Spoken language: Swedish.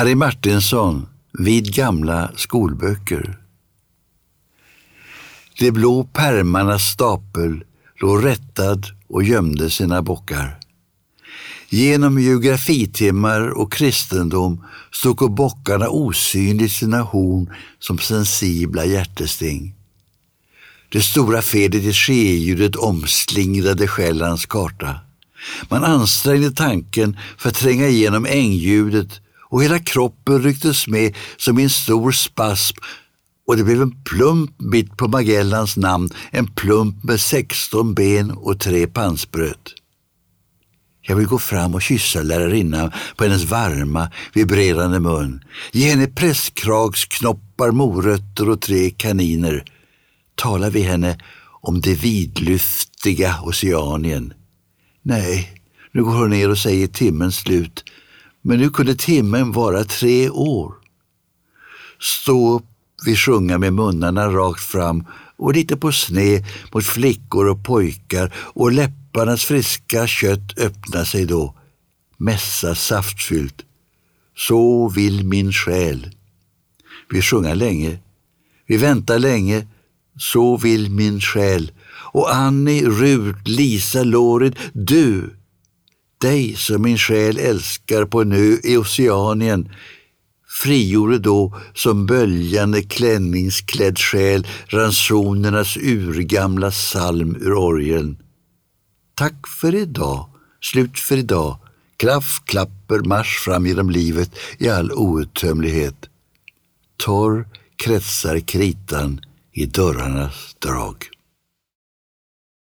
Harry Martinsson, Vid gamla skolböcker. De blå pärmarnas stapel låg rättad och gömde sina bockar. Genom geografitimmar och kristendom stod bockarna osynligt sina horn som sensibla hjärtesting. Det stora fedet i skeljudet omslingrade Själlands karta. Man ansträngde tanken för att tränga igenom ängljudet och hela kroppen rycktes med som i en stor spasm och det blev en plump mitt på Magellans namn, en plump med 16 ben och tre pansbröt. Jag vill gå fram och kyssa lärarinnan på hennes varma, vibrerande mun. Ge henne prästkragsknoppar, morötter och tre kaniner. Tala vi henne om det vidlyftiga Oceanien. Nej, nu går hon ner och säger timmens slut. Men nu kunde timmen vara tre år. Stå upp, vi sjunga med munnarna rakt fram och lite på sned mot flickor och pojkar och läpparnas friska kött öppna sig då. Mässa saftfyllt. Så vill min själ. Vi sjunga länge. Vi väntar länge. Så vill min själ. Och Annie, Rut, Lisa, Lorid, du. Dig som min själ älskar på en ö i Oceanien frigjorde då som böljande klänningsklädd själ ransonernas urgamla psalm ur orgeln. Tack för idag, slut för idag, klaff, klapper, marsch fram genom livet i all outtömlighet. Torr kretsar kritan i dörrarnas drag.